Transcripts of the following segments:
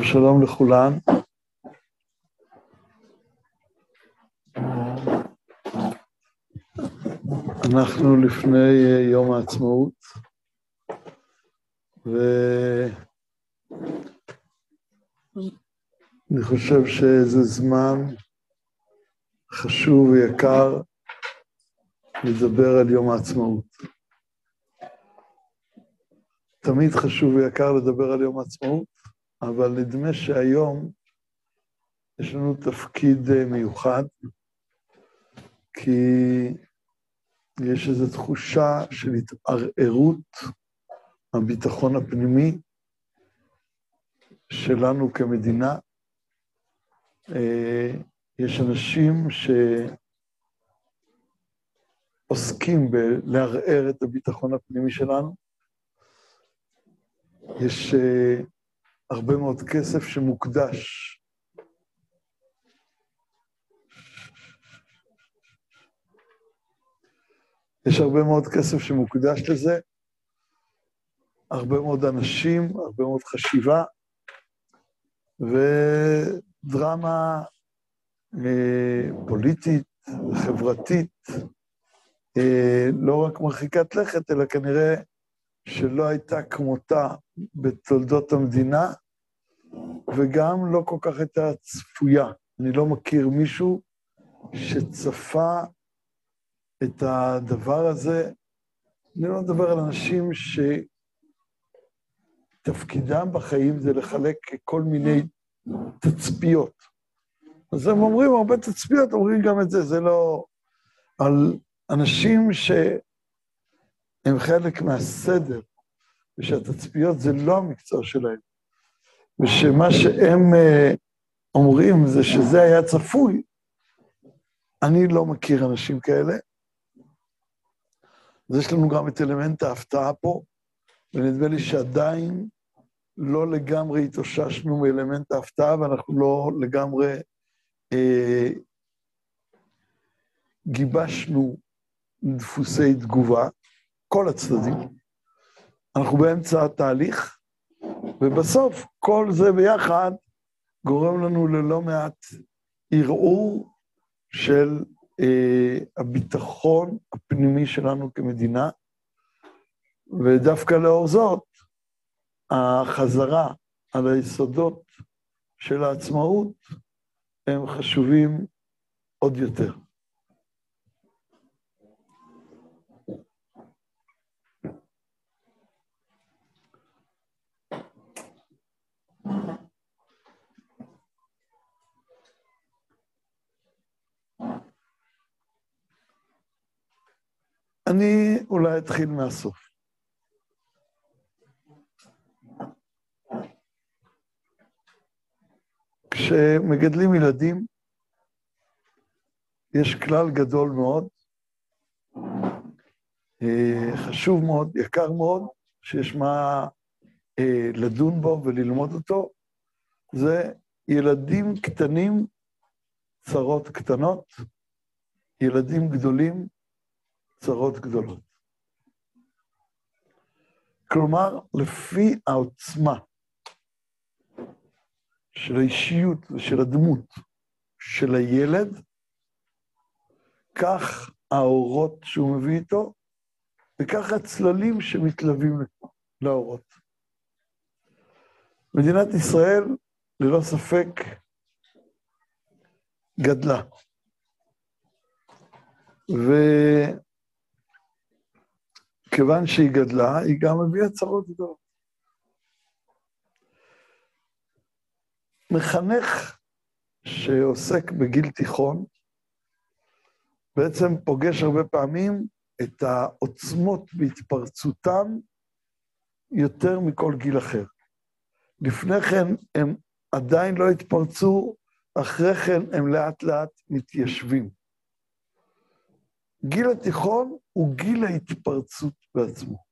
טוב, שלום לכולן. אנחנו לפני יום העצמאות, ואני חושב שזה זמן חשוב ויקר לדבר על יום העצמאות. תמיד חשוב ויקר לדבר על יום העצמאות, אבל נדמה שהיום יש לנו תפקיד אה, מיוחד, כי יש איזו תחושה של התערערות הביטחון הפנימי שלנו כמדינה. אה, יש אנשים שעוסקים בלערער את הביטחון הפנימי שלנו. יש uh, הרבה מאוד כסף שמוקדש. יש הרבה מאוד כסף שמוקדש לזה, הרבה מאוד אנשים, הרבה מאוד חשיבה, ודרמה אה, פוליטית וחברתית, אה, לא רק מרחיקת לכת, אלא כנראה שלא הייתה כמותה בתולדות המדינה, וגם לא כל כך הייתה צפויה. אני לא מכיר מישהו שצפה את הדבר הזה. אני לא מדבר על אנשים שתפקידם בחיים זה לחלק כל מיני תצפיות. אז הם אומרים הרבה תצפיות, אומרים גם את זה, זה לא... על אנשים שהם חלק מהסדר, ושהתצפיות זה לא המקצוע שלהם, ושמה שהם uh, אומרים זה שזה היה צפוי, אני לא מכיר אנשים כאלה. אז יש לנו גם את אלמנט ההפתעה פה, ונדמה לי שעדיין לא לגמרי התאוששנו מאלמנט ההפתעה, ואנחנו לא לגמרי אה, גיבשנו דפוסי תגובה, כל הצדדים. אנחנו באמצע התהליך, ובסוף כל זה ביחד גורם לנו ללא מעט ערעור של אה, הביטחון הפנימי שלנו כמדינה, ודווקא לאור זאת, החזרה על היסודות של העצמאות הם חשובים עוד יותר. אני אולי אתחיל מהסוף. כשמגדלים ילדים, יש כלל גדול מאוד, אה, חשוב מאוד, יקר מאוד, שיש מה אה, לדון בו וללמוד אותו, זה ילדים קטנים, צרות קטנות, ילדים גדולים, צרות גדולות. כלומר, לפי העוצמה של האישיות ושל הדמות של הילד, כך האורות שהוא מביא איתו, וכך הצללים שמתלווים לאורות. מדינת ישראל, ללא ספק, גדלה. ו... כיוון שהיא גדלה, היא גם הביאה צרות גדולות. מחנך שעוסק בגיל תיכון, בעצם פוגש הרבה פעמים את העוצמות בהתפרצותם יותר מכל גיל אחר. לפני כן הם עדיין לא התפרצו, אחרי כן הם לאט לאט מתיישבים. גיל התיכון הוא גיל ההתפרצות בעצמו.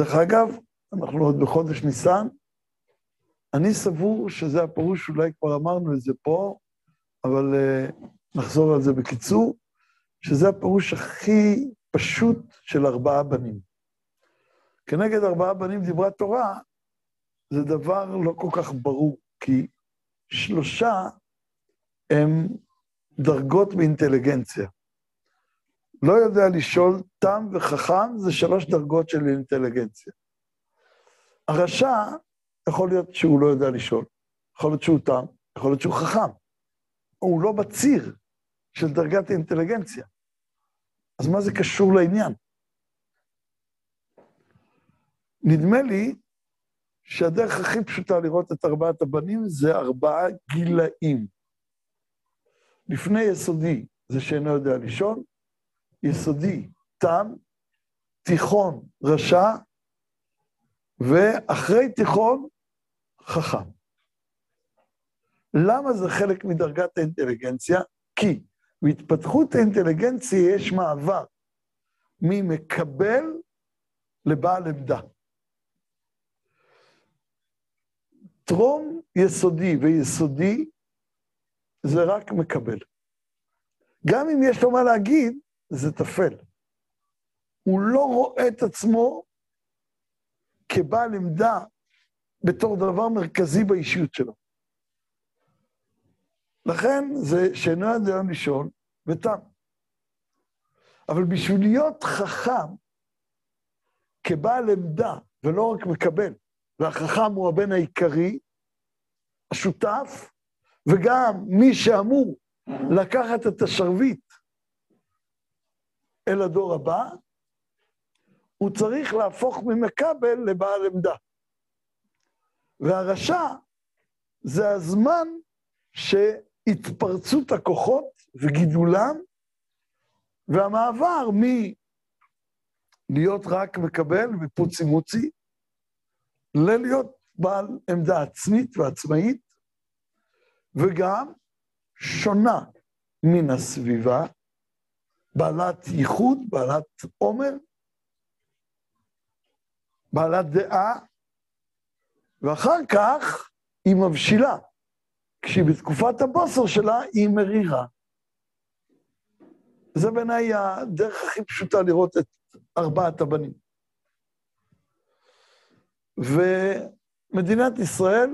דרך אגב, אנחנו עוד בחודש ניסן, אני סבור שזה הפירוש, אולי כבר אמרנו את זה פה, אבל uh, נחזור על זה בקיצור, שזה הפירוש הכי פשוט של ארבעה בנים. כנגד ארבעה בנים דיברה תורה, זה דבר לא כל כך ברור, כי שלושה הם דרגות באינטליגנציה. לא יודע לשאול תם וחכם זה שלוש דרגות של אינטליגנציה. הרשע, יכול להיות שהוא לא יודע לשאול, יכול להיות שהוא תם, יכול להיות שהוא חכם. הוא לא בציר של דרגת האינטליגנציה. אז מה זה קשור לעניין? נדמה לי שהדרך הכי פשוטה לראות את ארבעת הבנים זה ארבעה גילאים. לפני יסודי זה שאינו יודע לשאול, יסודי תם, תיכון רשע, ואחרי תיכון חכם. למה זה חלק מדרגת האינטליגנציה? כי בהתפתחות האינטליגנציה יש מעבר ממקבל לבעל עמדה. טרום יסודי ויסודי זה רק מקבל. גם אם יש לו מה להגיד, זה טפל. הוא לא רואה את עצמו כבעל עמדה בתור דבר מרכזי באישיות שלו. לכן זה שאינו יודע לשאול ותם. אבל בשביל להיות חכם כבעל עמדה, ולא רק מקבל, והחכם הוא הבן העיקרי, השותף, וגם מי שאמור לקחת את השרביט אל הדור הבא, הוא צריך להפוך ממקבל לבעל עמדה. והרשע זה הזמן שהתפרצות הכוחות וגידולם, והמעבר מלהיות רק מקבל ופוצי מוצי, ללהיות בעל עמדה עצמית ועצמאית, וגם שונה מן הסביבה, בעלת ייחוד, בעלת עומר, בעלת דעה, ואחר כך היא מבשילה, כשהיא בתקופת הבוסר שלה היא מרירה. זה בעיניי הדרך הכי פשוטה לראות את ארבעת הבנים. ומדינת ישראל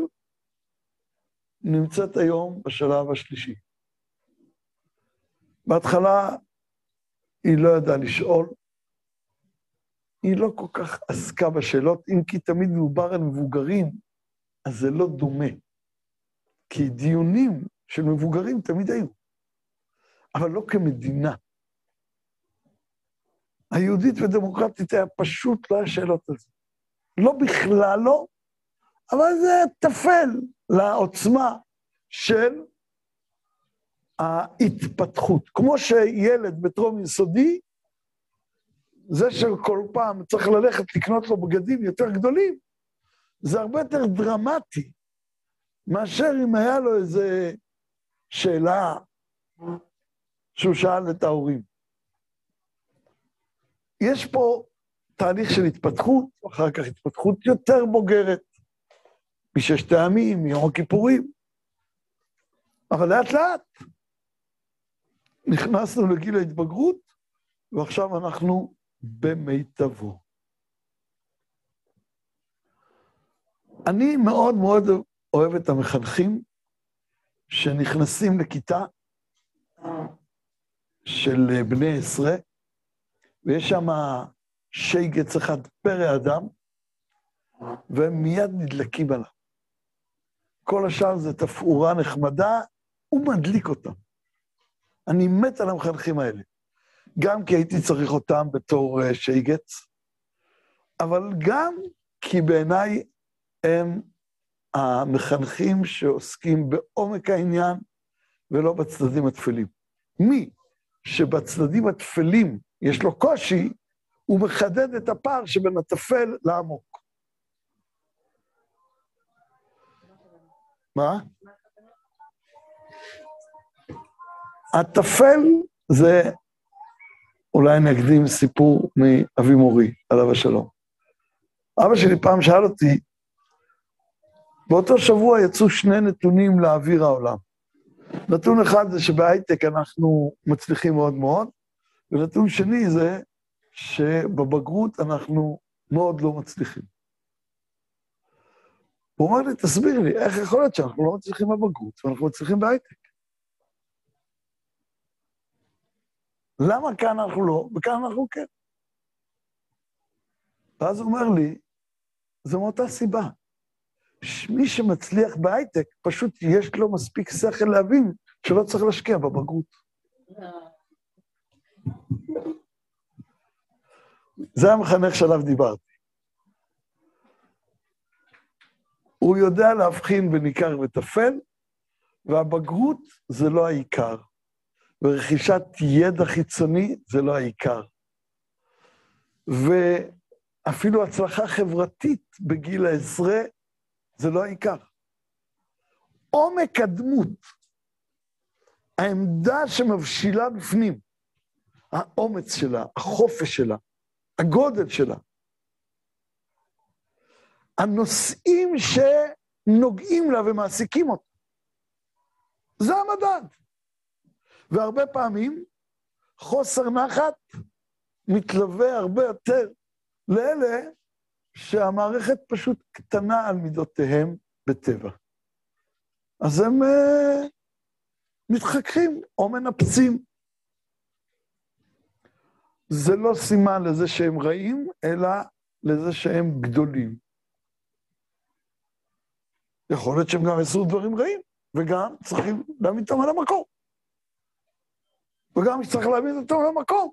נמצאת היום בשלב השלישי. בהתחלה היא לא ידעה לשאול, היא לא כל כך עסקה בשאלות, אם כי תמיד מדובר על מבוגרים, אז זה לא דומה. כי דיונים של מבוגרים תמיד היו, אבל לא כמדינה. היהודית ודמוקרטית היה פשוט, לא היה שאלות על זה. לא בכלל לא, אבל זה טפל לעוצמה של ההתפתחות. כמו שילד בטרום יסודי, זה שכל פעם צריך ללכת לקנות לו בגדים יותר גדולים, זה הרבה יותר דרמטי מאשר אם היה לו איזה שאלה שהוא שאל את ההורים. יש פה תהליך של התפתחות, אחר כך התפתחות יותר בוגרת, מששת הימים, מיום הכיפורים. אבל לאט לאט נכנסנו לגיל ההתבגרות, ועכשיו אנחנו במיטבו. אני מאוד מאוד אוהב את המחנכים שנכנסים לכיתה של בני עשרה, ויש שם שייגץ אחד פרא אדם, והם מיד נדלקים עליו. כל השאר זה תפאורה נחמדה, הוא מדליק אותם. אני מת על המחנכים האלה. גם כי הייתי צריך אותם בתור uh, שייגץ, אבל גם כי בעיניי הם המחנכים שעוסקים בעומק העניין ולא בצדדים התפלים. מי שבצדדים התפלים יש לו קושי, הוא מחדד את הפער שבין הטפל לעמוק. מה? הטפל זה, אולי אני אקדים סיפור מאבי מורי, עליו השלום. אבא שלי פעם שאל אותי, באותו שבוע יצאו שני נתונים לאוויר העולם. נתון אחד זה שבהייטק אנחנו מצליחים מאוד מאוד, ונתון שני זה שבבגרות אנחנו מאוד לא מצליחים. הוא אמר לי, תסביר לי, איך יכול להיות שאנחנו לא מצליחים בבגרות ואנחנו מצליחים בהייטק? למה כאן אנחנו לא וכאן אנחנו כן? ואז הוא אומר לי, זה מאותה סיבה. מי שמצליח בהייטק, פשוט יש לו מספיק שכל להבין שלא צריך להשקיע בבגרות. זה המחנך שעליו דיברתי. הוא יודע להבחין בין עיקר וטפל, והבגרות זה לא העיקר, ורכישת ידע חיצוני זה לא העיקר. ואפילו הצלחה חברתית בגיל העשרה זה לא העיקר. עומק הדמות, העמדה שמבשילה בפנים, האומץ שלה, החופש שלה, הגודל שלה, הנושאים שנוגעים לה ומעסיקים אותה. זה המדד. והרבה פעמים חוסר נחת מתלווה הרבה יותר לאלה שהמערכת פשוט קטנה על מידותיהם בטבע. אז הם uh, מתחככים או מנפצים. זה לא סימן לזה שהם רעים, אלא לזה שהם גדולים. יכול להיות שהם גם יעשו דברים רעים, וגם צריכים להעמיד אותם על המקום. וגם שצריך להעמיד אותם על המקום.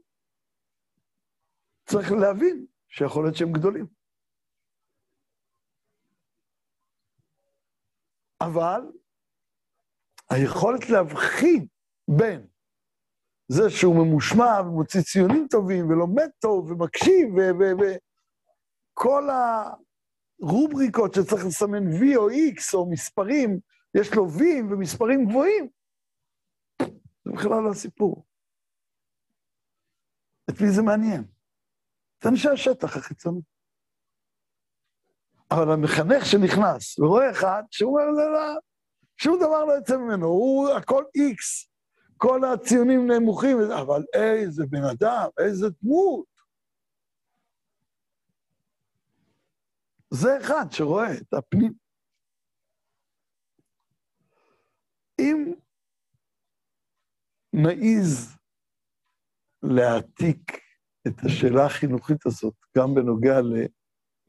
צריך להבין שיכול להיות שהם גדולים. אבל היכולת להבחין בין זה שהוא ממושמע ומוציא ציונים טובים ולומד טוב ומקשיב וכל הרובריקות שצריך לסמן V או X או מספרים, יש לו V ומספרים גבוהים, זה בכלל לא הסיפור. את מי זה מעניין? את אנשי השטח החיצוני. אבל המחנך שנכנס ורואה אחד שהוא אומר, זה לא, שום דבר לא יוצא ממנו, הוא הכל איקס, כל הציונים נמוכים, אבל איזה בן אדם, איזה דמות. זה אחד שרואה את הפנים. אם נעיז להעתיק את השאלה החינוכית הזאת גם בנוגע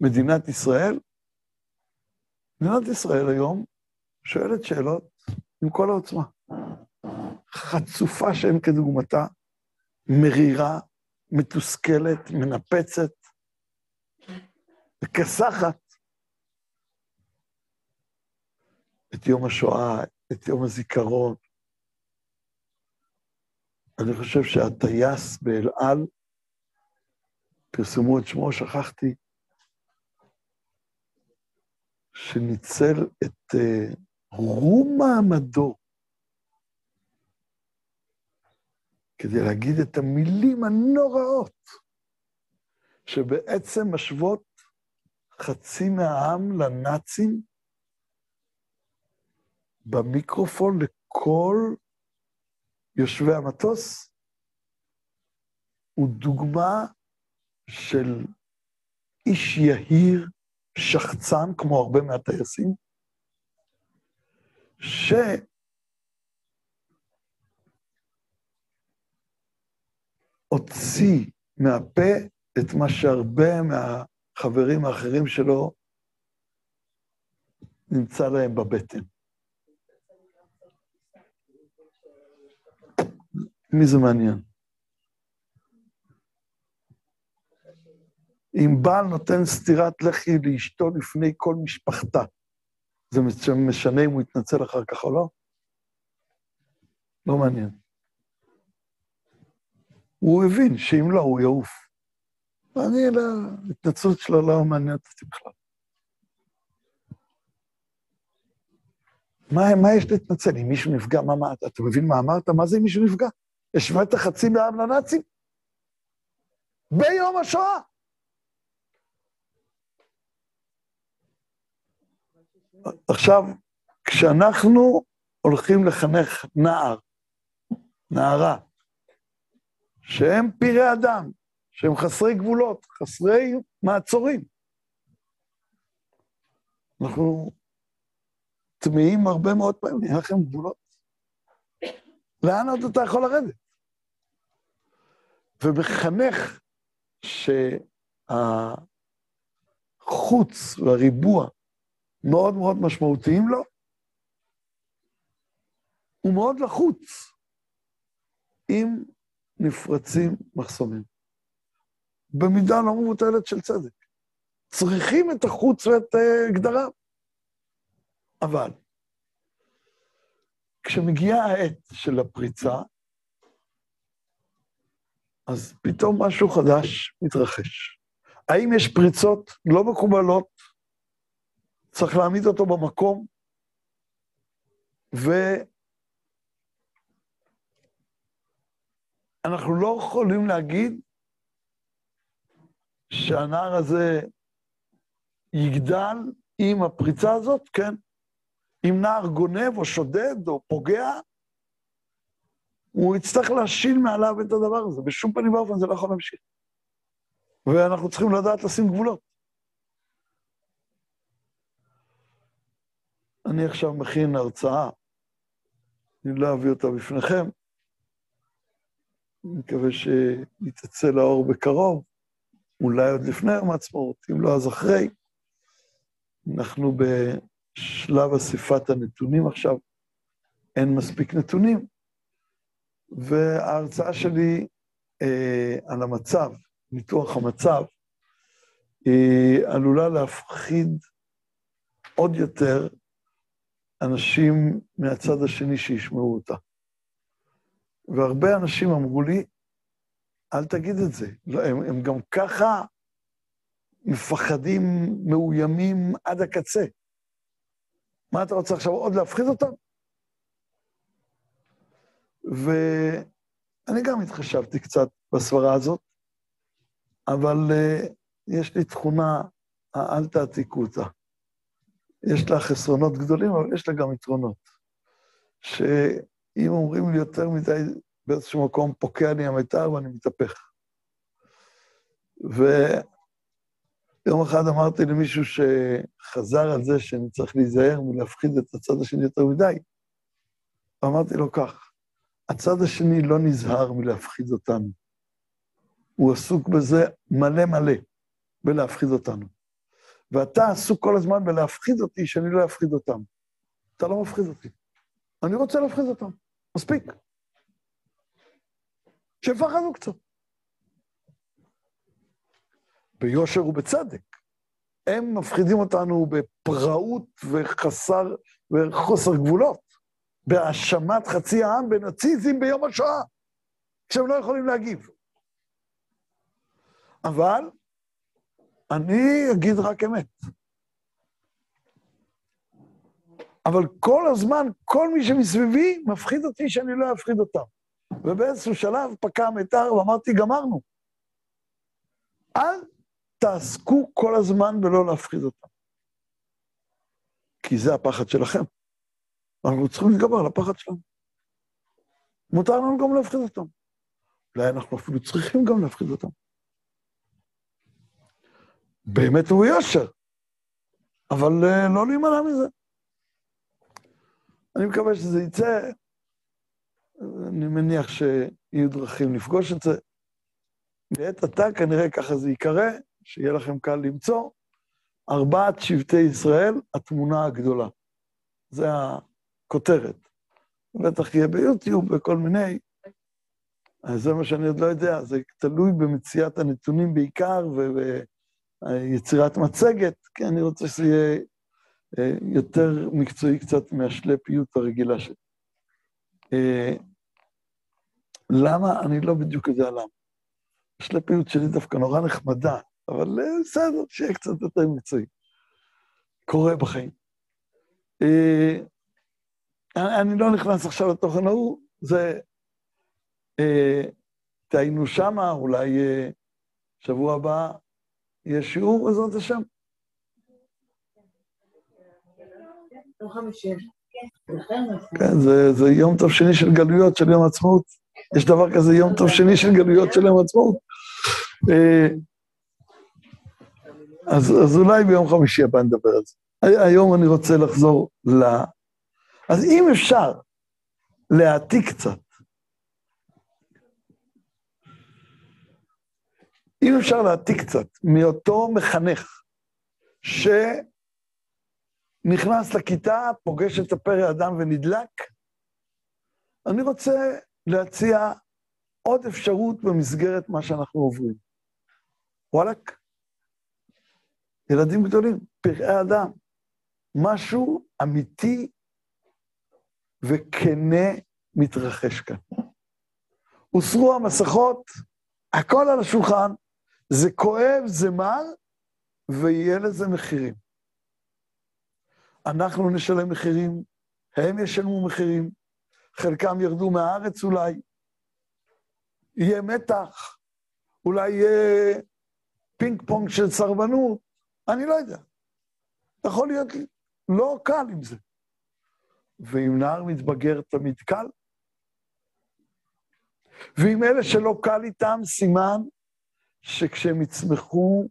למדינת ישראל, מדינת ישראל היום שואלת שאלות עם כל העוצמה. חצופה שאין כדוגמתה, מרירה, מתוסכלת, מנפצת, וכסחת את יום השואה, את יום הזיכרון. אני חושב שהטייס באל על, פרסמו את שמו, שכחתי, שניצל את רום מעמדו כדי להגיד את המילים הנוראות, שבעצם משוות חצי מהעם לנאצים במיקרופון לכל יושבי המטוס, הוא דוגמה של איש יהיר, שחצן, כמו הרבה מהטייסים, שהוציא מהפה את מה שהרבה מהחברים האחרים שלו נמצא להם בבטן. מי זה מעניין? אם בעל נותן סטירת לחי לאשתו לפני כל משפחתה, זה משנה אם הוא יתנצל אחר כך או לא? לא מעניין. הוא הבין שאם לא, הוא יעוף. ואני, ההתנצלות שלו לא מעניינת אותי בכלל. מה, מה יש להתנצל? אם מישהו נפגע, מה, מה, אתה מבין מה אמרת? מה זה אם מישהו נפגע? השווית חצי מהעם לנאצים? ביום השואה. עכשיו, כשאנחנו הולכים לחנך נער, נערה, שהם פראי אדם, שהם חסרי גבולות, חסרי מעצורים, אנחנו טמאים הרבה מאוד פעמים, אין לכם גבולות. לאן עוד אתה יכול לרדת? ומחנך שהחוץ והריבוע מאוד מאוד משמעותיים לו, הוא מאוד לחוץ אם נפרצים מחסומים. במידה לא מבוטלת של צדק. צריכים את החוץ ואת uh, גדריו. אבל כשמגיעה העת של הפריצה, אז פתאום משהו חדש מתרחש. האם יש פריצות לא מקובלות, צריך להעמיד אותו במקום, ואנחנו לא יכולים להגיד שהנער הזה יגדל עם הפריצה הזאת, כן. אם נער גונב או שודד או פוגע, הוא יצטרך להשיל מעליו את הדבר הזה. בשום פנים ואופן זה לא יכול להמשיך. ואנחנו צריכים לדעת לשים גבולות. אני עכשיו מכין הרצאה, אני לא אביא אותה בפניכם, אני מקווה שהיא תצא לאור בקרוב, אולי עוד לפני יום העצמאות, אם לא אז אחרי. אנחנו בשלב אספת הנתונים עכשיו, אין מספיק נתונים, וההרצאה שלי אה, על המצב, ניתוח המצב, היא עלולה להפחיד עוד יותר אנשים מהצד השני שישמעו אותה. והרבה אנשים אמרו לי, אל תגיד את זה. לא, הם, הם גם ככה מפחדים, מאוימים עד הקצה. מה אתה רוצה עכשיו, עוד להפחיד אותם? ואני גם התחשבתי קצת בסברה הזאת, אבל uh, יש לי תכונה, אל תעתיקו אותה. יש לה חסרונות גדולים, אבל יש לה גם יתרונות. שאם אומרים לי יותר מדי, באיזשהו מקום פוקע לי המיתר ואני מתהפך. ויום אחד אמרתי למישהו שחזר על זה שאני צריך להיזהר מלהפחיד את הצד השני יותר מדי, אמרתי לו כך, הצד השני לא נזהר מלהפחיד אותנו. הוא עסוק בזה מלא מלא, בלהפחיד אותנו. ואתה עסוק כל הזמן בלהפחיד אותי שאני לא אפחיד אותם. אתה לא מפחיד אותי. אני רוצה להפחיד אותם. מספיק. שיפחדו קצת. ביושר ובצדק. הם מפחידים אותנו בפראות וחסר, וחוסר גבולות, בהאשמת חצי העם בנאציזם ביום השואה, כשהם לא יכולים להגיב. אבל אני אגיד רק אמת. אבל כל הזמן, כל מי שמסביבי מפחיד אותי שאני לא אפחיד אותם. ובאיזשהו שלב פקע המיתר ואמרתי, גמרנו. אל תעסקו כל הזמן בלא להפחיד אותם. כי זה הפחד שלכם. אנחנו צריכים להתגבר על הפחד שלנו. מותר לנו גם להפחיד אותם. אולי אנחנו אפילו צריכים גם להפחיד אותם. באמת הוא יושר, אבל uh, לא להימנע מזה. אני מקווה שזה יצא, אני מניח שיהיו דרכים לפגוש את זה. לעת עתה כנראה ככה זה ייקרא, שיהיה לכם קל למצוא. ארבעת שבטי ישראל, התמונה הגדולה. זה הכותרת. בטח יהיה ביוטיוב וכל מיני, אז זה מה שאני עוד לא יודע, זה תלוי במציאת הנתונים בעיקר, ויצירת מצגת, כי אני רוצה שזה יהיה אה, יותר מקצועי קצת מהשלפיות הרגילה שלי. אה, למה? אני לא בדיוק יודע למה. השלפיות שלי דווקא נורא נחמדה, אבל אה, בסדר, שיהיה קצת יותר מקצועי. קורה בחיים. אני לא נכנס עכשיו לתוכן ההוא, זה... תהיינו שמה, אולי שבוע הבא יהיה שיעור, בעזרת השם. כן, זה, זה יום טוב שני של גלויות של יום עצמאות. יש דבר כזה יום טוב שני של גלויות של יום עצמאות. אז, אז אולי ביום חמישי הבא נדבר על זה. היום אני רוצה לחזור ל... אז אם אפשר להעתיק קצת, אם אפשר להעתיק קצת מאותו מחנך שנכנס לכיתה, פוגש את הפרא אדם ונדלק, אני רוצה להציע עוד אפשרות במסגרת מה שאנחנו עוברים. וואלכ, ילדים גדולים, פראי אדם, משהו אמיתי וכנה מתרחש כאן. הוסרו המסכות, הכל על השולחן, זה כואב, זה מר, ויהיה לזה מחירים. אנחנו נשלם מחירים, הם ישלמו מחירים, חלקם ירדו מהארץ אולי, יהיה מתח, אולי יהיה פינג פונג של סרבנות, אני לא יודע. יכול להיות לא קל עם זה. ואם נער מתבגר תמיד קל. ועם אלה שלא קל איתם, סימן שכשהם יצמחו,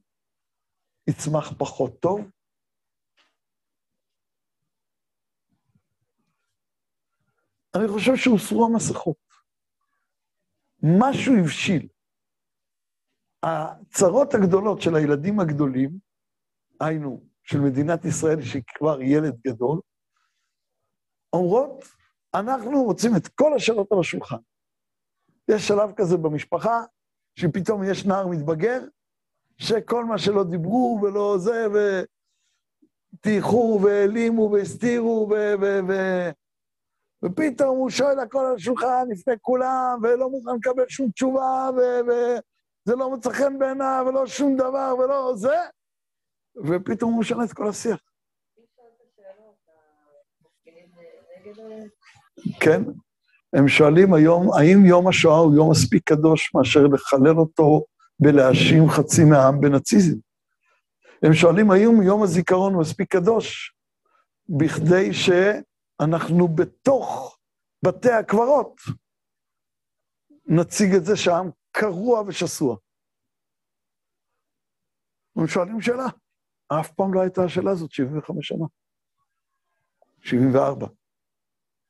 יצמח פחות טוב. אני חושב שהוסרו המסכות. משהו הבשיל. הצרות הגדולות של הילדים הגדולים, היינו, של מדינת ישראל, שהיא כבר ילד גדול, אומרות, אנחנו רוצים את כל השאלות על השולחן. יש שלב כזה במשפחה, שפתאום יש נער מתבגר, שכל מה שלא דיברו ולא זה, וטייחו והעלימו והסתירו, ו... ו... ו... ופתאום הוא שואל הכל על השולחן לפני כולם, ולא מוכן לקבל שום תשובה, וזה לא מוצא חן בעיניו, ולא שום דבר, ולא זה, ופתאום הוא משנה את כל השיח. כן, הם שואלים היום, האם יום השואה הוא יום מספיק קדוש מאשר לחלל אותו בלהאשים חצי מהעם בנאציזם? הם שואלים האם יום הזיכרון הוא מספיק קדוש בכדי שאנחנו בתוך בתי הקברות נציג את זה שהעם קרוע ושסוע. הם שואלים שאלה, אף פעם לא הייתה השאלה הזאת 75 שנה. 74.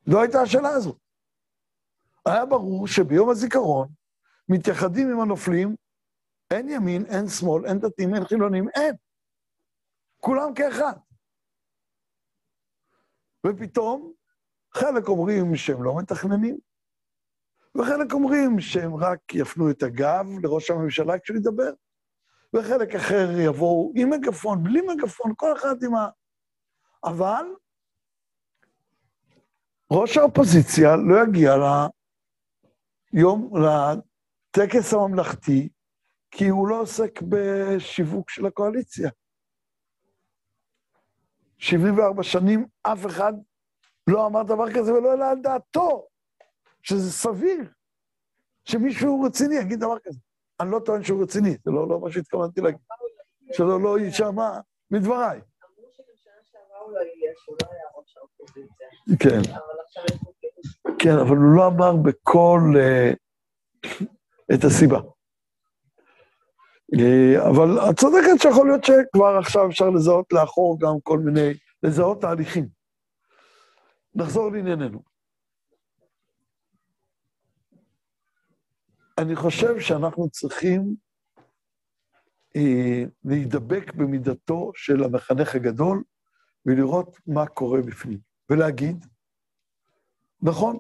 לא הייתה השאלה הזאת. היה ברור שביום הזיכרון מתייחדים עם הנופלים, אין ימין, אין שמאל, אין דתיים, אין חילונים, אין. כולם כאחד. ופתאום חלק אומרים שהם לא מתכננים, וחלק אומרים שהם רק יפנו את הגב לראש הממשלה כשהוא ידבר, וחלק אחר יבואו עם מגפון, בלי מגפון, כל אחד עם ה... אבל ראש האופוזיציה לא יגיע ליום, לטקס הממלכתי, כי הוא לא עוסק בשיווק של הקואליציה. 74 שנים אף אחד לא אמר דבר כזה ולא העלה על דעתו, שזה סביר שמישהו רציני יגיד דבר כזה. אני לא טוען שהוא רציני, זה לא, לא מה שהתכוונתי להגיד, שלא לא יישמע מדבריי. אמרו שבשנה שעברה הוא לא יהיה, שהוא לא היה ראש האופוזיציה. כן. כן, אבל הוא לא אמר בכל... uh, את הסיבה. Uh, אבל את צודקת שיכול להיות שכבר עכשיו אפשר לזהות לאחור גם כל מיני, לזהות תהליכים. נחזור לענייננו. אני חושב שאנחנו צריכים אה, להידבק במידתו של המחנך הגדול ולראות מה קורה בפנים, ולהגיד, נכון,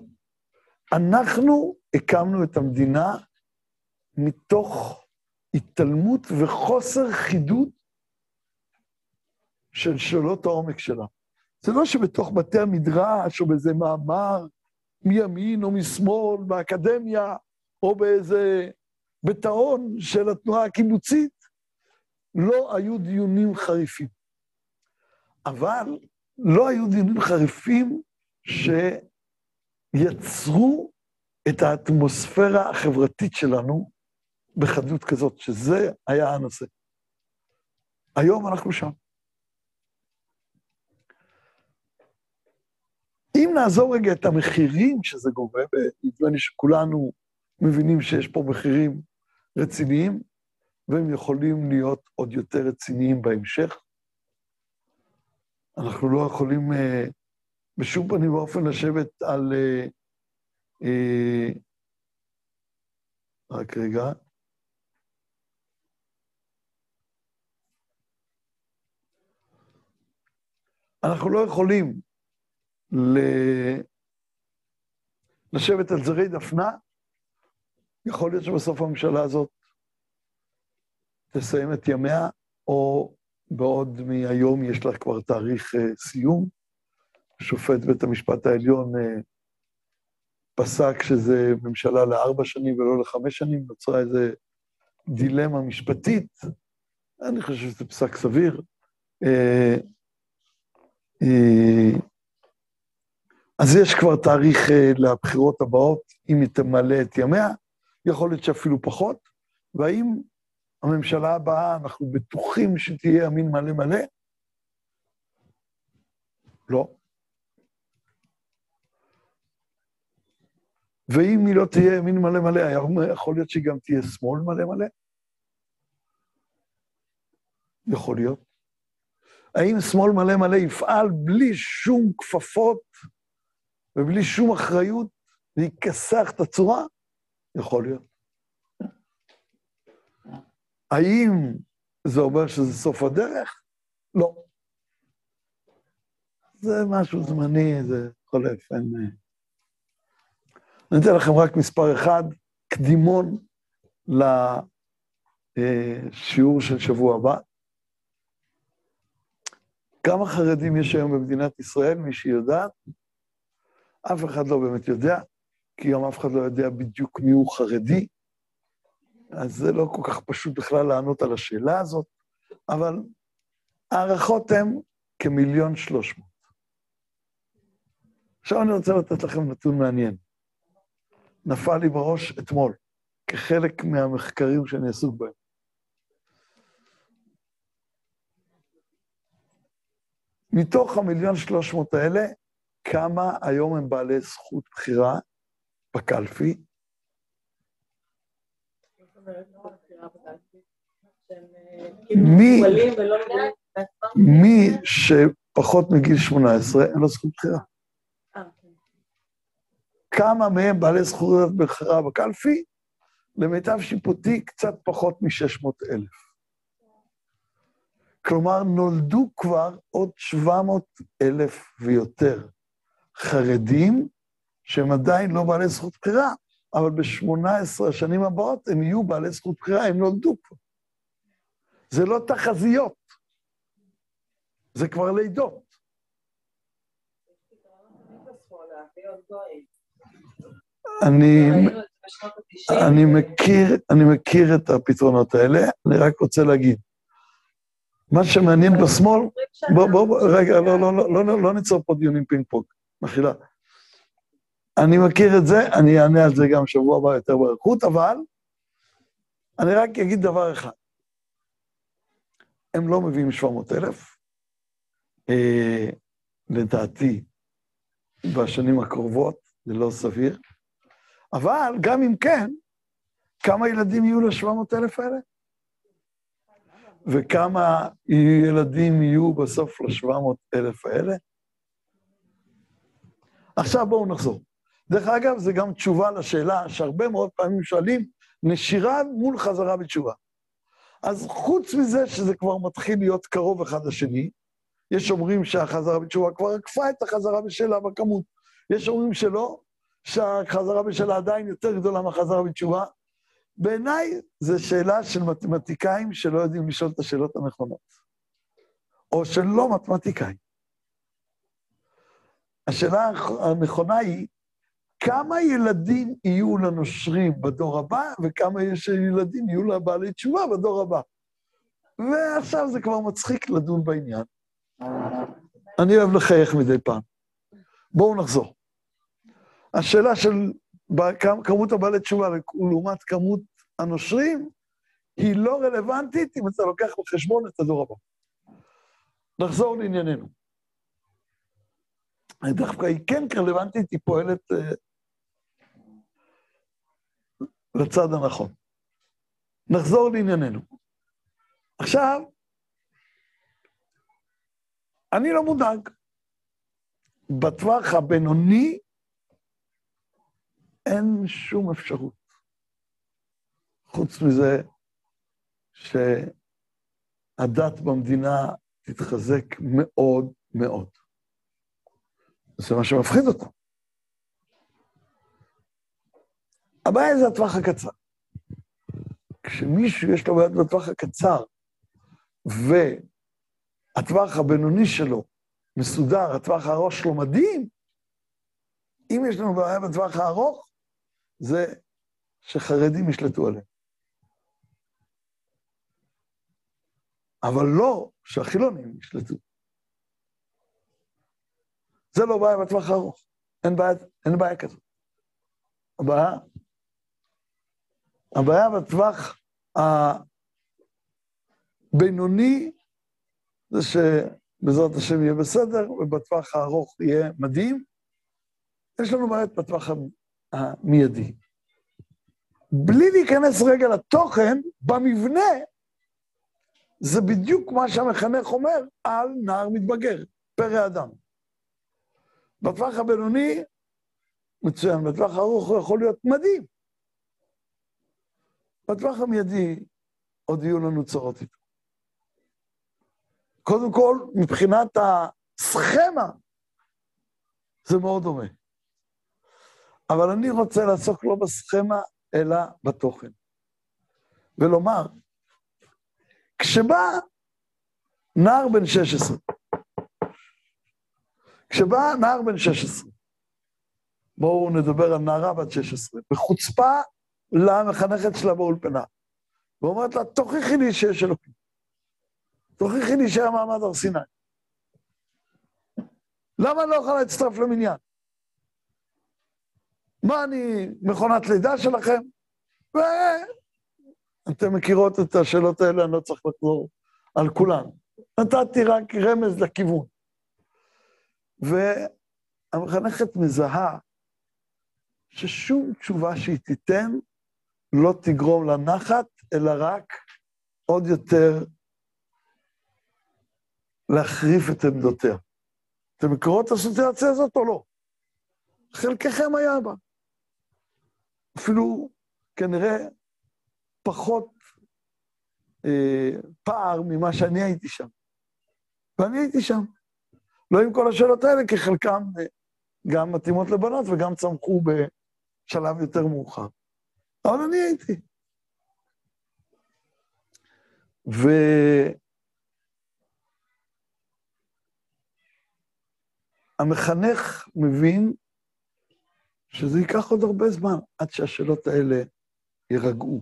אנחנו הקמנו את המדינה מתוך התעלמות וחוסר חידוד של שאלות העומק שלה. זה לא שבתוך בתי המדרש או באיזה מאמר מימין או משמאל, באקדמיה, או באיזה ביטאון של התנועה הקיבוצית, לא היו דיונים חריפים. אבל לא היו דיונים חריפים שיצרו את האטמוספירה החברתית שלנו בחדות כזאת, שזה היה הנושא. היום אנחנו שם. אם נעזור רגע את המחירים שזה גובה, ונדמה לי שכולנו מבינים שיש פה מחירים רציניים, והם יכולים להיות עוד יותר רציניים בהמשך. אנחנו לא יכולים אה, בשום פנים ואופן לשבת על... אה, אה, רק רגע. אנחנו לא יכולים ל... לשבת על זרי דפנה. יכול להיות שבסוף הממשלה הזאת תסיים את ימיה, או בעוד מהיום יש לה כבר תאריך uh, סיום. שופט בית המשפט העליון uh, פסק שזה ממשלה לארבע שנים ולא לחמש שנים, נוצרה איזו דילמה משפטית. אני חושב שזה פסק סביר. Uh, uh, אז יש כבר תאריך uh, לבחירות הבאות, אם היא תמלא את ימיה, יכול להיות שאפילו פחות, והאם הממשלה הבאה, אנחנו בטוחים שתהיה ימין מלא מלא? לא. ואם היא לא תהיה ימין מלא מלא, יכול להיות שהיא גם תהיה שמאל מלא מלא? יכול להיות. האם שמאל מלא מלא יפעל בלי שום כפפות ובלי שום אחריות ויכסח את הצורה? יכול להיות. האם זה אומר שזה סוף הדרך? לא. זה משהו זמני, זה חולף, אין... אה. אני אתן לכם רק מספר אחד, קדימון לשיעור של שבוע הבא. כמה חרדים יש היום במדינת ישראל, מי שיודעת? אף אחד לא באמת יודע, כי גם אף אחד לא יודע בדיוק מי הוא חרדי. אז זה לא כל כך פשוט בכלל לענות על השאלה הזאת, אבל ההערכות הן כמיליון שלוש מאות. עכשיו אני רוצה לתת לכם נתון מעניין. נפל לי בראש אתמול, כחלק מהמחקרים שאני עסוק בהם. מתוך המיליון שלוש מאות האלה, כמה היום הם בעלי זכות בחירה בקלפי? מי, מי שפחות מגיל 18, אין לו זכות בחירה. אה, כן. כמה מהם בעלי זכויות בחירה בקלפי? למיטב שיפוטי, קצת פחות מ-600 אלף. כלומר, נולדו כבר עוד 700 אלף ויותר חרדים שהם עדיין לא בעלי זכות בחירה, אבל ב-18 השנים הבאות הם יהיו בעלי זכות בחירה, הם נולדו כבר. זה לא תחזיות, זה כבר לידות. אני, אני, מכיר, אני מכיר את הפתרונות האלה, אני רק רוצה להגיד, מה שמעניין בשמאל, בוא, בוא, רגע, לא, לא, לא, לא, לא ניצור פה דיונים פינג פונג, מחילה. אני מכיר את זה, אני אענה על זה גם שבוע הבא יותר באריכות, אבל אני רק אגיד דבר אחד. הם לא מביאים 700 אלף. אה, לדעתי, בשנים הקרובות, זה לא סביר. אבל גם אם כן, כמה ילדים יהיו ל-700 אלף האלה? וכמה ילדים יהיו בסוף ל-700 אלף האלה? עכשיו בואו נחזור. דרך אגב, זו גם תשובה לשאלה שהרבה מאוד פעמים שואלים, נשירה מול חזרה בתשובה. אז חוץ מזה שזה כבר מתחיל להיות קרוב אחד לשני, יש אומרים שהחזרה בתשובה כבר עקפה את החזרה בשלה בכמות. יש אומרים שלא, שהחזרה בשלה עדיין יותר גדולה מהחזרה בתשובה. בעיניי זו שאלה של מתמטיקאים שלא יודעים לשאול את השאלות הנכונות, או של לא מתמטיקאים. השאלה הנכונה היא, כמה ילדים יהיו לנושרים בדור הבא, וכמה יש ילדים יהיו לבעלי תשובה בדור הבא. ועכשיו זה כבר מצחיק לדון בעניין. אני אוהב לחייך מדי פעם. בואו נחזור. השאלה של כמות הבעלי תשובה לעומת כמות הנושרים, היא לא רלוונטית אם אתה לוקח בחשבון את הדור הבא. נחזור לענייננו. דווקא היא כן רלוונטית, היא פועלת אה, לצד הנכון. נחזור לענייננו. עכשיו, אני לא מודאג. בטווח הבינוני אין שום אפשרות. חוץ מזה שהדת במדינה תתחזק מאוד מאוד. זה מה שמפחיד אותו. הבעיה זה הטווח הקצר. כשמישהו יש לו בעיות בטווח הקצר, והטווח הבינוני שלו מסודר, הטווח הארוך שלו מדהים, אם יש לנו בעיה בטווח הארוך, זה שחרדים ישלטו עליהם. אבל לא שהחילונים ישלטו. זה לא בעיה בטווח הארוך. אין בעיה, אין בעיה כזאת. הבעיה, הבעיה בטווח הבינוני זה שבעזרת השם יהיה בסדר, ובטווח הארוך יהיה מדהים. יש לנו בעיות בטווח המיידי. בלי להיכנס רגע לתוכן, במבנה, זה בדיוק מה שהמחנך אומר על נער מתבגר, פרא אדם. בטווח הבינוני, מצוין, בטווח הארוך הוא יכול להיות מדהים. בטווח המיידי עוד יהיו לנו צרות איתו. קודם כל, מבחינת הסכמה, זה מאוד דומה. אבל אני רוצה לעסוק לא בסכמה, אלא בתוכן. ולומר, כשבא נער בן 16, כשבא נער בן 16, בואו נדבר על נערה בת 16, בחוצפה למחנכת שלה באולפנה, ואומרת לה, תוכיחי לי שיש אלוקים. תוכיחי לי שהיה מעמד הר סיני. למה אני לא יכולה להצטרף למניין? מה, אני מכונת לידה שלכם? ואתם מכירות את השאלות האלה, אני לא צריך לחזור על כולן. נתתי רק רמז לכיוון. והמחנכת מזהה ששום תשובה שהיא תיתן לא תגרום לנחת, אלא רק עוד יותר להחריף את עמדותיה. אתם מכירות את הסיטואציה הזאת או לא? חלקכם היה בה. אפילו כנראה פחות אה, פער ממה שאני הייתי שם. ואני הייתי שם. לא עם כל השאלות האלה, כי חלקם אה, גם מתאימות לבנות וגם צמחו בשלב יותר מאוחר. אבל אני הייתי. והמחנך מבין שזה ייקח עוד הרבה זמן עד שהשאלות האלה יירגעו.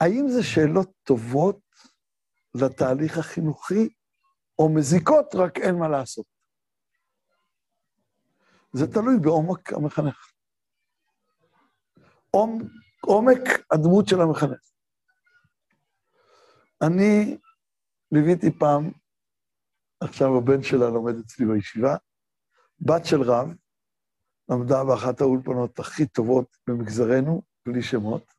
האם זה שאלות טובות לתהליך החינוכי, או מזיקות, רק אין מה לעשות? זה תלוי בעומק המחנך. עומק הדמות של המחנך. אני ליוויתי פעם, עכשיו הבן שלה לומד אצלי בישיבה, בת של רב, למדה באחת האולפנות הכי טובות במגזרנו, בלי שמות,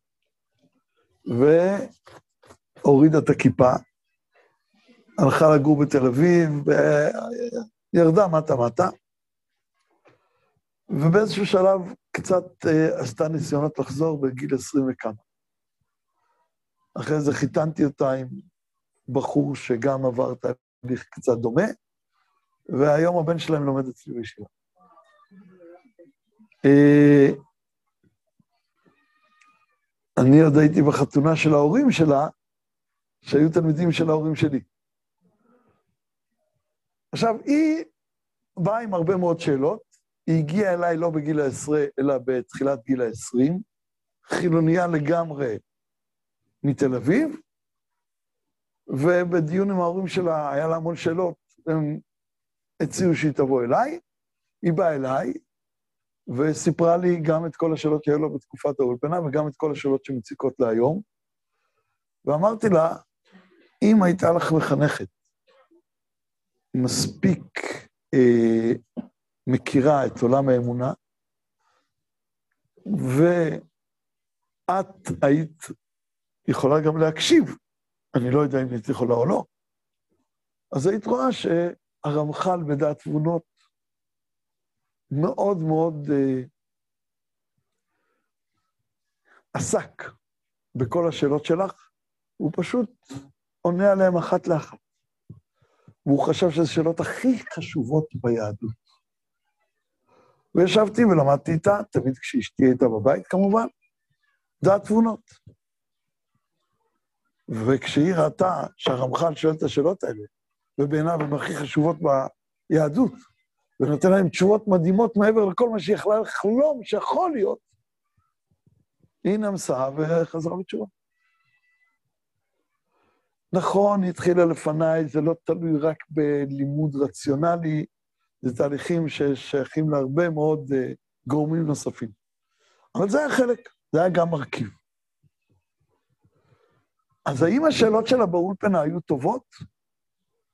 והורידה את הכיפה, הלכה לגור בתל אביב, וירדה מטה-מטה, ובאיזשהו שלב קצת uh, עשתה ניסיונות לחזור בגיל עשרים וכמה. אחרי זה חיתנתי אותה עם בחור שגם עבר תהליך קצת דומה, והיום הבן שלהם לומד אצלי בישיבה. אה, אני עוד הייתי בחתונה של ההורים שלה, שהיו תלמידים של ההורים שלי. עכשיו, היא באה עם הרבה מאוד שאלות, היא הגיעה אליי לא בגיל העשרה, אלא בתחילת גיל העשרים, חילוניה לגמרי מתל אביב, ובדיון עם ההורים שלה היה לה המון שאלות, הם הציעו שהיא תבוא אליי, היא באה אליי, וסיפרה לי גם את כל השאלות שהיו לה בתקופת האולפנה, וגם את כל השאלות שמציקות לה היום. ואמרתי לה, אם הייתה לך מחנכת מספיק אה, מכירה את עולם האמונה, ואת היית יכולה גם להקשיב, אני לא יודע אם היית יכולה או לא, אז היית רואה שהרמח"ל בדעת תבונות מאוד מאוד אה, עסק בכל השאלות שלך, הוא פשוט עונה עליהן אחת לאחת. והוא חשב שזה השאלות הכי חשובות ביהדות. וישבתי ולמדתי איתה, תמיד כשאשתי הייתה בבית כמובן, דעת תבונות. וכשהיא ראתה שהרמח"ל שואל את השאלות האלה, ובעיניו הן הכי חשובות ביהדות, ונותן להם תשובות מדהימות מעבר לכל מה שהיא יכלה לחלום שיכול להיות, היא נמסה וחזרה בתשובה. נכון, היא התחילה לפניי, זה לא תלוי רק בלימוד רציונלי, זה תהליכים ששייכים להרבה מאוד uh, גורמים נוספים. אבל זה היה חלק, זה היה גם מרכיב. אז האם השאלות שלה באולפנה היו טובות?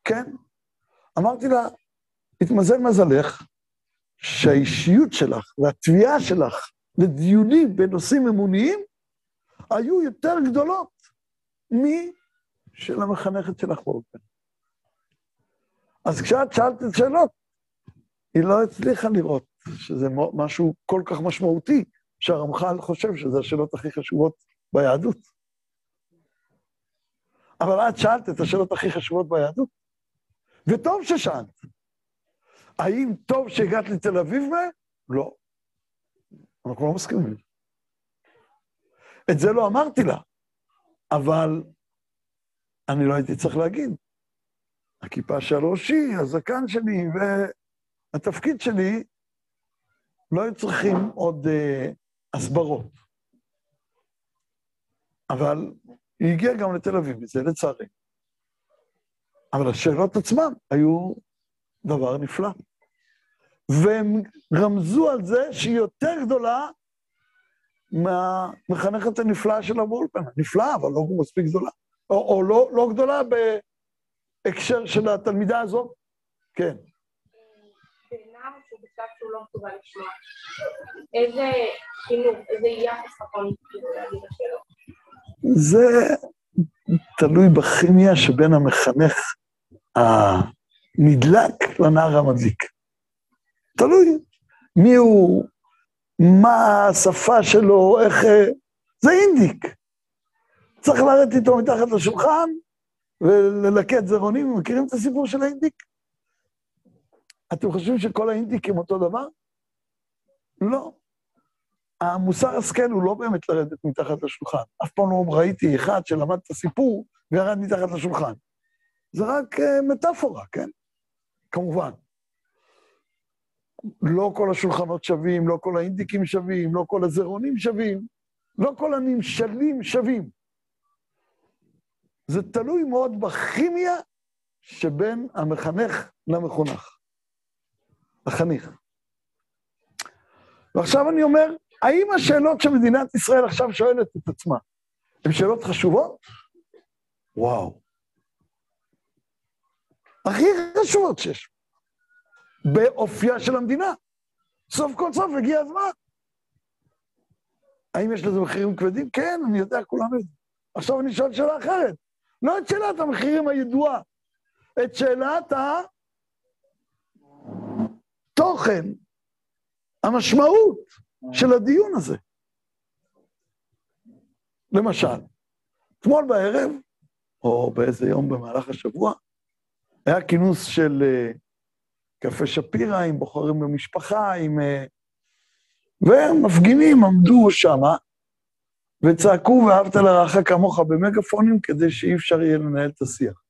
כן. אמרתי לה, התמזל מזלך שהאישיות שלך והתביעה שלך לדיונים בנושאים אמוניים היו יותר גדולות משל המחנכת שלך באולפנה. אז כשאת שאלת את שאלות, היא לא הצליחה לראות שזה משהו כל כך משמעותי, שהרמח"ל חושב שזה השאלות הכי חשובות ביהדות. אבל את שאלת את השאלות הכי חשובות ביהדות, וטוב ששאלת. האם טוב שהגעת לתל אביב מה? לא. אנחנו לא מסכימים. את זה לא אמרתי לה, אבל אני לא הייתי צריך להגיד. הכיפה של ראשי, הזקן שלי והתפקיד שלי, לא היו צריכים עוד uh, הסברות. אבל היא הגיעה גם לתל אביב מזה, לצערי. אבל השאלות עצמן היו דבר נפלא. והם רמזו על זה שהיא יותר גדולה מהמחנכת הנפלאה שלה באולפנה. נפלאה, אבל לא מספיק גדולה. או, או לא, לא גדולה בהקשר של התלמידה הזאת. כן. לא איזה חינוך, איזה יחס נכון להגיד לשאלות? זה תלוי בכימיה שבין המחנך הנדלק לנער המדליק. תלוי מי הוא, מה השפה שלו, איך... זה אינדיק. צריך לרדת איתו מתחת לשולחן וללקט זרעונים, מכירים את הסיפור של האינדיק? אתם חושבים שכל האינדיקים אותו דבר? לא. המוסר השכל הוא לא באמת לרדת מתחת לשולחן. אף פעם לא ראיתי אחד שלמד את הסיפור וירד מתחת לשולחן. זה רק uh, מטאפורה, כן? כמובן. לא כל השולחנות שווים, לא כל האינדיקים שווים, לא כל הזרעונים שווים, לא כל הנמשלים שווים. זה תלוי מאוד בכימיה שבין המחנך למחונך, החניך. ועכשיו אני אומר, האם השאלות שמדינת ישראל עכשיו שואלת את עצמה הן שאלות חשובות? וואו. הכי חשובות שיש. באופייה של המדינה. סוף כל סוף הגיע הזמן. האם יש לזה מחירים כבדים? כן, אני יודע, כולם יודעים. עכשיו אני שואל שאלה אחרת. לא את שאלת המחירים הידועה, את שאלת התוכן, המשמעות של הדיון הזה. למשל, אתמול בערב, או באיזה יום במהלך השבוע, היה כינוס של uh, קפה שפירא עם בוחרים במשפחה, עם... Uh, ומפגינים עמדו שמה וצעקו ואהבת לרעך כמוך במגפונים כדי שאי אפשר יהיה לנהל את השיח.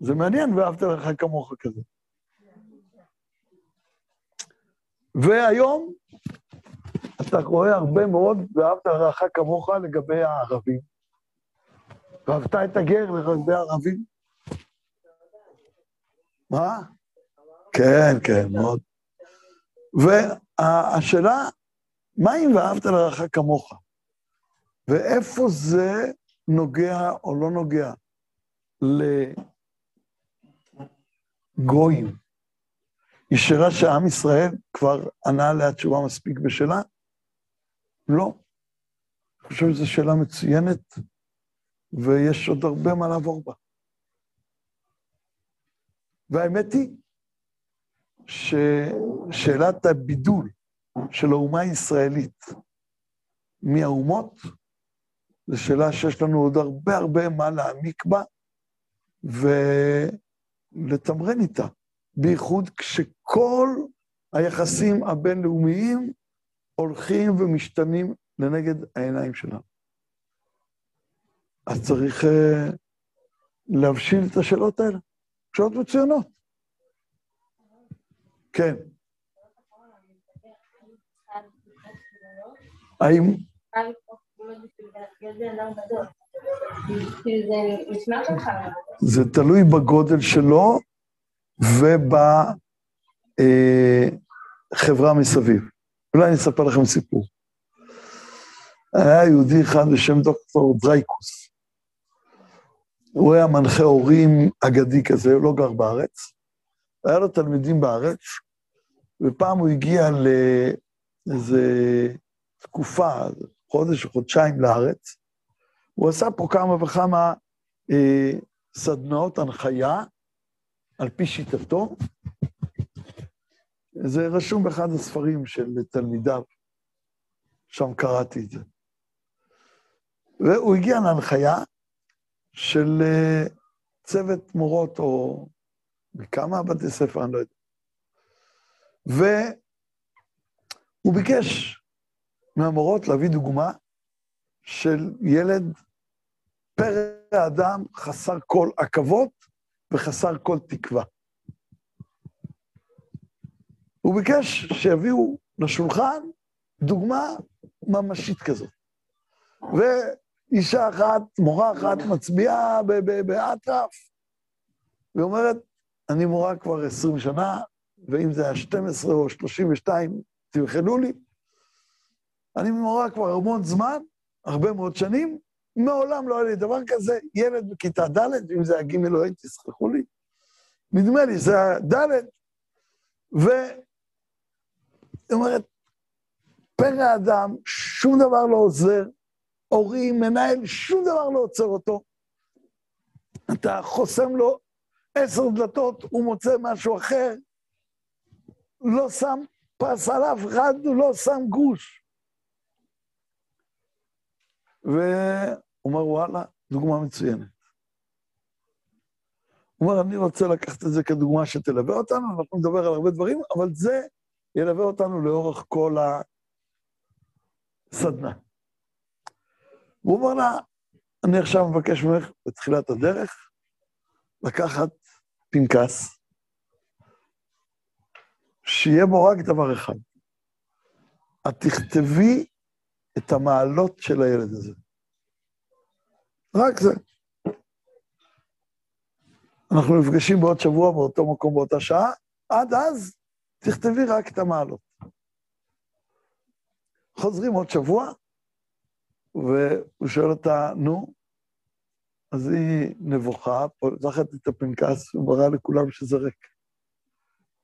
זה מעניין, ואהבת לרעך כמוך כזה. והיום אתה רואה הרבה מאוד ואהבת לרעך כמוך לגבי הערבים. ואהבת את הגר לגבי הערבים. מה? כן, כן, מאוד. והשאלה, מה אם ואהבת לרעך כמוך? ואיפה זה נוגע או לא נוגע לגויים? היא שאלה שעם ישראל כבר ענה עליה תשובה מספיק בשלה? לא. אני חושב שזו שאלה מצוינת, ויש עוד הרבה מה לעבור בה. והאמת היא ששאלת הבידול של האומה הישראלית מהאומות, זו שאלה שיש לנו עוד הרבה הרבה מה להעמיק בה ולתמרן איתה, בייחוד כשכל היחסים הבינלאומיים הולכים ומשתנים לנגד העיניים שלנו. אז צריך uh, להבשיל את השאלות האלה. שאלות מצוינות. כן. האם... זה תלוי בגודל שלו ובחברה מסביב. אולי אני אספר לכם סיפור. היה יהודי אחד בשם דוקטור דרייקוס. הוא היה מנחה הורים אגדי כזה, הוא לא גר בארץ. היה לו תלמידים בארץ, ופעם הוא הגיע לאיזה תקופה, חודש או חודשיים לארץ. הוא עשה פה כמה וכמה אה, סדנאות הנחיה, על פי שיטתו. זה רשום באחד הספרים של תלמידיו, שם קראתי את זה. והוא הגיע להנחיה של אה, צוות מורות, או מכמה בתי ספר, אני לא יודע. והוא ביקש מהמורות להביא דוגמה של ילד פרא אדם חסר כל עכבות וחסר כל תקווה. הוא ביקש שיביאו לשולחן דוגמה ממשית כזאת. ואישה אחת, מורה אחת, מצביעה באטרף, ואומרת, אני מורה כבר עשרים שנה, ואם זה היה 12 או 32, תבחנו לי. אני מורה כבר המון זמן, הרבה מאוד שנים, מעולם לא היה לי דבר כזה, ילד בכיתה ד', אם זה היה ג' או ה', תסלחו לי. נדמה לי, זה היה ד', והיא אומרת, פרא אדם, שום דבר לא עוזר, הורים, מנהל, שום דבר לא עוצר אותו. אתה חוסם לו עשר דלתות, הוא מוצא משהו אחר, לא שם פס על אף אחד, לא שם גוש. אומר, וואלה, דוגמה מצוינת. הוא אומר, אני רוצה לקחת את זה כדוגמה שתלווה אותנו, אנחנו נדבר על הרבה דברים, אבל זה ילווה אותנו לאורך כל הסדנה. והוא אומר לה, אני עכשיו מבקש ממך, בתחילת הדרך, לקחת פנקס, שיהיה בו רק דבר אחד. את תכתבי את המעלות של הילד הזה. רק זה. אנחנו נפגשים בעוד שבוע באותו מקום באותה שעה, עד אז תכתבי רק את המעלות. חוזרים עוד שבוע, והוא שואל אותה, נו, אז היא נבוכה, פותחת את הפנקס ומראה לכולם שזה ריק.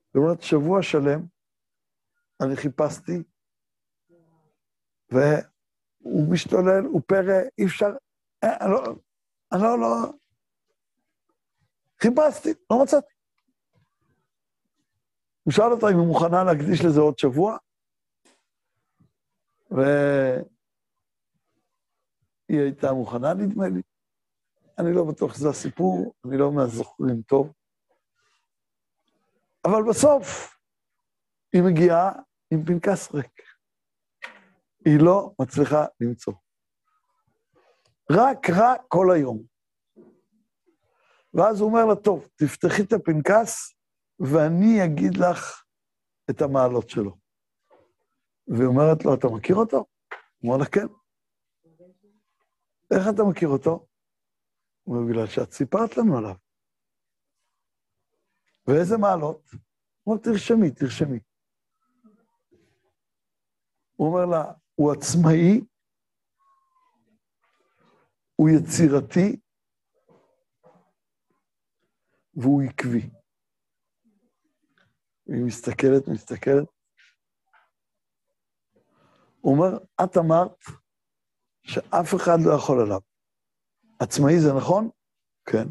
זאת אומרת, שבוע שלם אני חיפשתי, והוא משתולל, הוא פרא, אי אפשר, אני לא, אני לא, לא, חיפשתי, לא מצאתי. הוא שאל אותה אם היא מוכנה להקדיש לזה עוד שבוע, והיא הייתה מוכנה, נדמה לי. אני לא בטוח שזה הסיפור, אני לא מהזוכרים טוב. אבל בסוף היא מגיעה עם פנקס ריק. היא לא מצליחה למצוא. רק רע כל היום. ואז הוא אומר לה, טוב, תפתחי את הפנקס ואני אגיד לך את המעלות שלו. והיא אומרת לו, אתה מכיר אותו? הוא אומר לה, כן. איך אתה מכיר אותו? הוא אומר, בגלל שאת סיפרת לנו עליו. ואיזה מעלות? הוא אומר, תרשמי, תרשמי. הוא אומר לה, הוא עצמאי, הוא יצירתי, והוא עקבי. היא מסתכלת, מסתכלת. הוא אומר, את אמרת שאף אחד לא יכול עליו. עצמאי זה נכון? כן.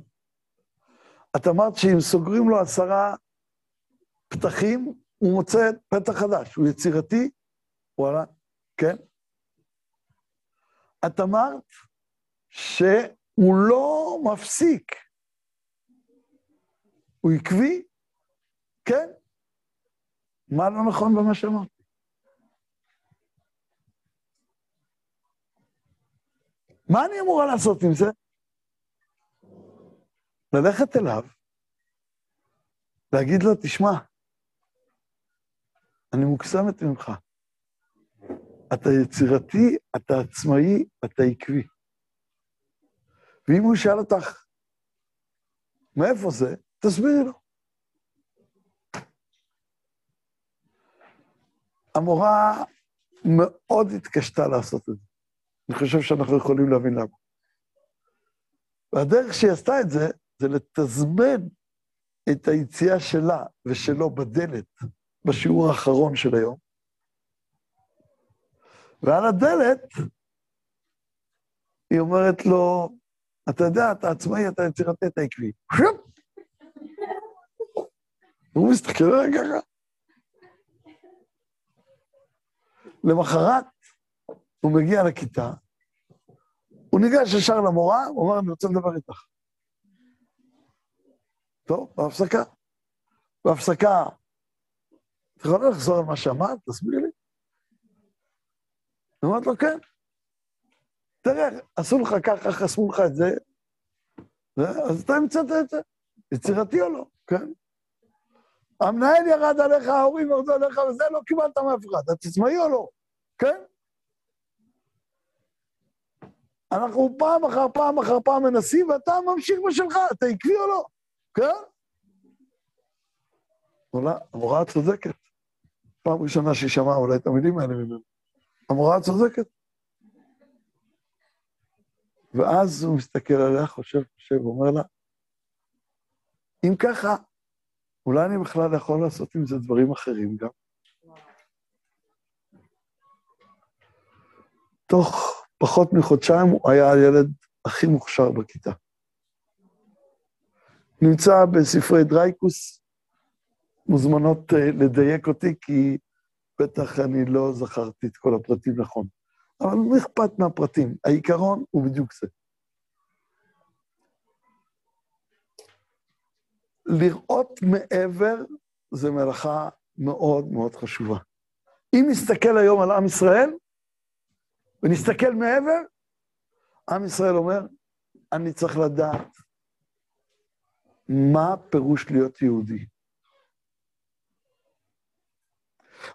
את אמרת שאם סוגרים לו עשרה פתחים, הוא מוצא פתח חדש. הוא יצירתי? וואלה, כן. את אמרת שהוא לא מפסיק. הוא עקבי? כן. מה לא נכון במה שאמרתי? מה אני אמורה לעשות עם זה? ללכת אליו, להגיד לו, תשמע, אני מוקסמת ממך. אתה יצירתי, אתה עצמאי, אתה עקבי. ואם הוא ישאל אותך, מאיפה זה? תסבירי לו. המורה מאוד התקשתה לעשות את זה. אני חושב שאנחנו יכולים להבין למה. והדרך שהיא עשתה את זה, זה לתזמן את היציאה שלה ושלו בדלת בשיעור האחרון של היום. ועל הדלת היא אומרת לו, אתה יודע, אתה עצמאי, אתה יצירתי, אתה עקבי. והוא מסתכל עליה ככה. למחרת הוא מגיע לכיתה, הוא ניגש ישר למורה, הוא אומר, אני רוצה לדבר איתך. טוב, בהפסקה. בהפסקה, את יכולה לחזור על מה שאמרת? תסביר לי. היא אומרת לו, כן. תראה, עשו לך ככה, חסמו לך את זה, אז אתה המצאת את זה. יצירתי או לא? כן. המנהל ירד עליך, ההורים ירדו עליך, וזה לא קיבלת מאף אחד. אתה עצמאי או לא? כן. אנחנו פעם אחר פעם אחר פעם מנסים, ואתה ממשיך בשלך, אתה עקבי או לא? כן? המורה צודקת. פעם ראשונה שהיא שמעה אולי את המילים האלה ממנו. המורה צודקת. ואז הוא מסתכל עליה, חושב, חושב, אומר לה, אם ככה, אולי אני בכלל יכול לעשות עם זה דברים אחרים גם. תוך פחות מחודשיים הוא היה הילד הכי מוכשר בכיתה. נמצא בספרי דרייקוס, מוזמנות אה, לדייק אותי, כי בטח אני לא זכרתי את כל הפרטים נכון. אבל לא אכפת מהפרטים, העיקרון הוא בדיוק זה. לראות מעבר זה מלאכה מאוד מאוד חשובה. אם נסתכל היום על עם ישראל, ונסתכל מעבר, עם ישראל אומר, אני צריך לדעת מה פירוש להיות יהודי.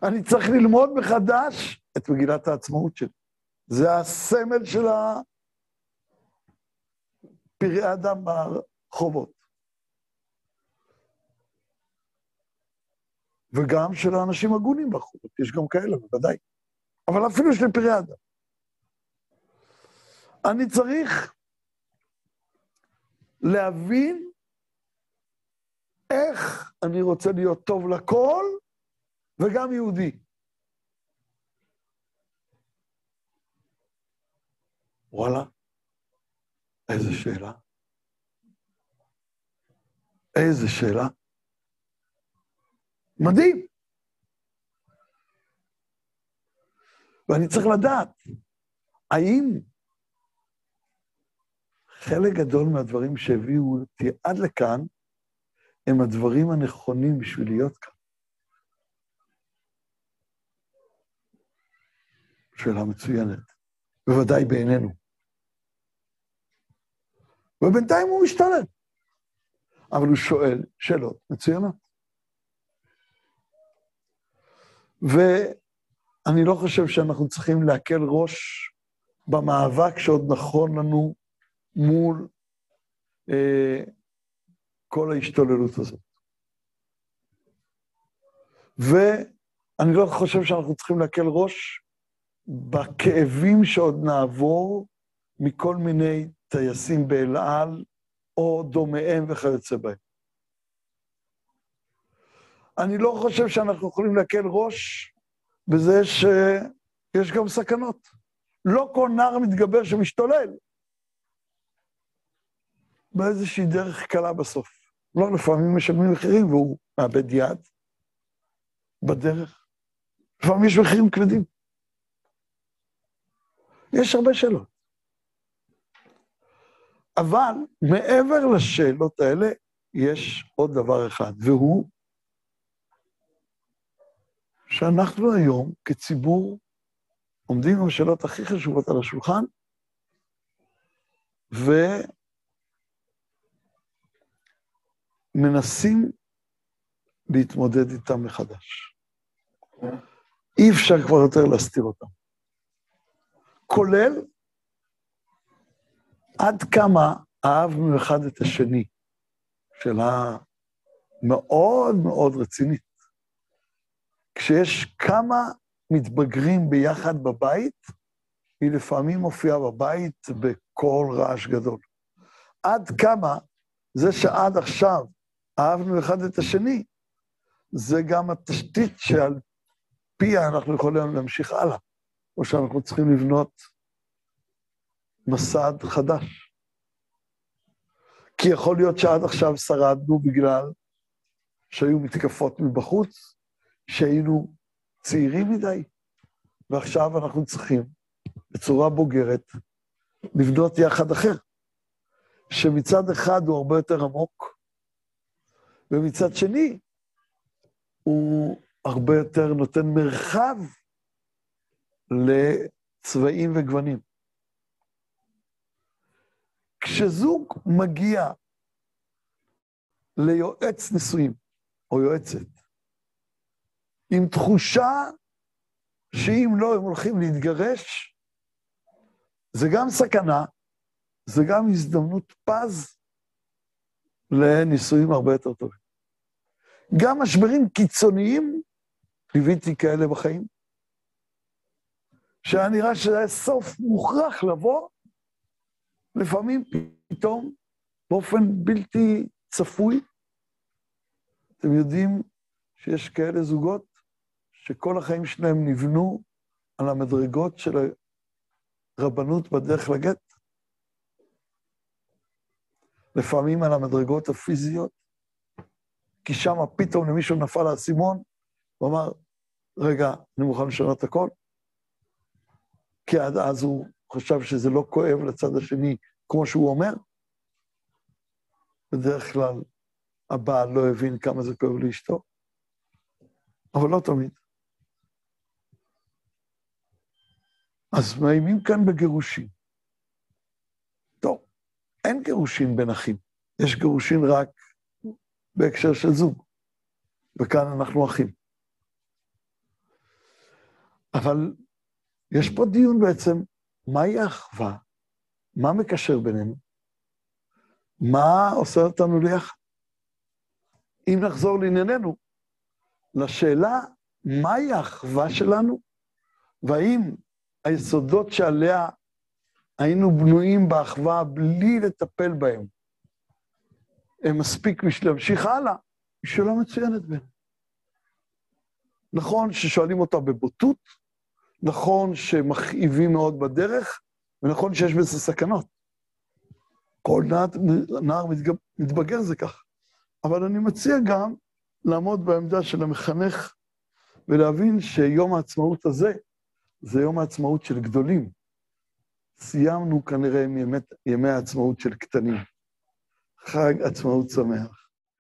אני צריך ללמוד מחדש את מגילת העצמאות שלי. זה הסמל של פראי אדם ברחובות. וגם של האנשים הגונים ברחובות, יש גם כאלה, בוודאי. אבל אפילו של פראי אדם. אני צריך להבין איך אני רוצה להיות טוב לכל וגם יהודי. וואלה, איזה שאלה. איזה שאלה. מדהים. ואני צריך לדעת, האם חלק גדול מהדברים שהביאו אותי עד לכאן, הם הדברים הנכונים בשביל להיות כאן. שאלה מצוינת, בוודאי בעינינו. ובינתיים הוא משתלם, אבל הוא שואל שאלות מצוינות. ואני לא חושב שאנחנו צריכים להקל ראש במאבק שעוד נכון לנו מול אה, כל ההשתוללות הזאת. ואני לא חושב שאנחנו צריכים להקל ראש בכאבים שעוד נעבור מכל מיני טייסים באל על, או דומיהם וכיוצא בהם. אני לא חושב שאנחנו יכולים להקל ראש בזה שיש גם סכנות. לא כל נער מתגבר שמשתולל באיזושהי דרך קלה בסוף. לא, לפעמים משלמים מחירים והוא מאבד יד בדרך. לפעמים יש מחירים כבדים. יש הרבה שאלות. אבל מעבר לשאלות האלה, יש עוד דבר אחד, והוא שאנחנו היום, כציבור, עומדים עם השאלות הכי חשובות על השולחן, ומנסים להתמודד איתם מחדש. אי אפשר כבר יותר להסתיר אותם. כולל עד כמה אהבנו אחד את השני, שאלה מאוד מאוד רצינית. כשיש כמה מתבגרים ביחד בבית, היא לפעמים מופיעה בבית בקול רעש גדול. עד כמה זה שעד עכשיו אהבנו אחד את השני, זה גם התשתית שעל פיה אנחנו יכולים להמשיך הלאה, או שאנחנו צריכים לבנות מסד חדש. כי יכול להיות שעד עכשיו שרדנו בגלל שהיו מתקפות מבחוץ, שהיינו צעירים מדי, ועכשיו אנחנו צריכים, בצורה בוגרת, לבנות יחד אחר, שמצד אחד הוא הרבה יותר עמוק, ומצד שני, הוא הרבה יותר נותן מרחב לצבעים וגוונים. כשזוג מגיע ליועץ נישואים, או יועצת, עם תחושה שאם לא הם הולכים להתגרש, זה גם סכנה, זה גם הזדמנות פז לנישואים הרבה יותר טובים. גם משברים קיצוניים, ליוויתי כאלה בחיים, שהיה נראה שזה היה סוף מוכרח לבוא, לפעמים פתאום, באופן בלתי צפוי, אתם יודעים שיש כאלה זוגות שכל החיים שלהם נבנו על המדרגות של הרבנות בדרך לגט. לפעמים על המדרגות הפיזיות, כי שם פתאום למישהו נפל האסימון, הוא אמר, רגע, אני מוכן לשנות הכל? כי עד אז הוא חשב שזה לא כואב לצד השני, כמו שהוא אומר. בדרך כלל הבעל לא הבין כמה זה כואב לאשתו, אבל לא תמיד. אז מאיימים כאן בגירושים. טוב, אין גירושים בין אחים, יש גירושים רק בהקשר של זוג, וכאן אנחנו אחים. אבל יש פה דיון בעצם, מהי האחווה? מה מקשר בינינו? מה עושה אותנו ליחד? אם נחזור לענייננו, לשאלה מהי האחווה שלנו, והאם היסודות שעליה היינו בנויים באחווה בלי לטפל בהם, הם מספיק בשביל להמשיך הלאה, היא שאלה מצוינת בינינו. נכון ששואלים אותה בבוטות, נכון שמכאיבים מאוד בדרך, ונכון שיש בזה סכנות. כל נער, נער מתבגר זה כך. אבל אני מציע גם לעמוד בעמדה של המחנך ולהבין שיום העצמאות הזה זה יום העצמאות של גדולים. סיימנו כנראה עם ימי, ימי העצמאות של קטנים. חג עצמאות שמח.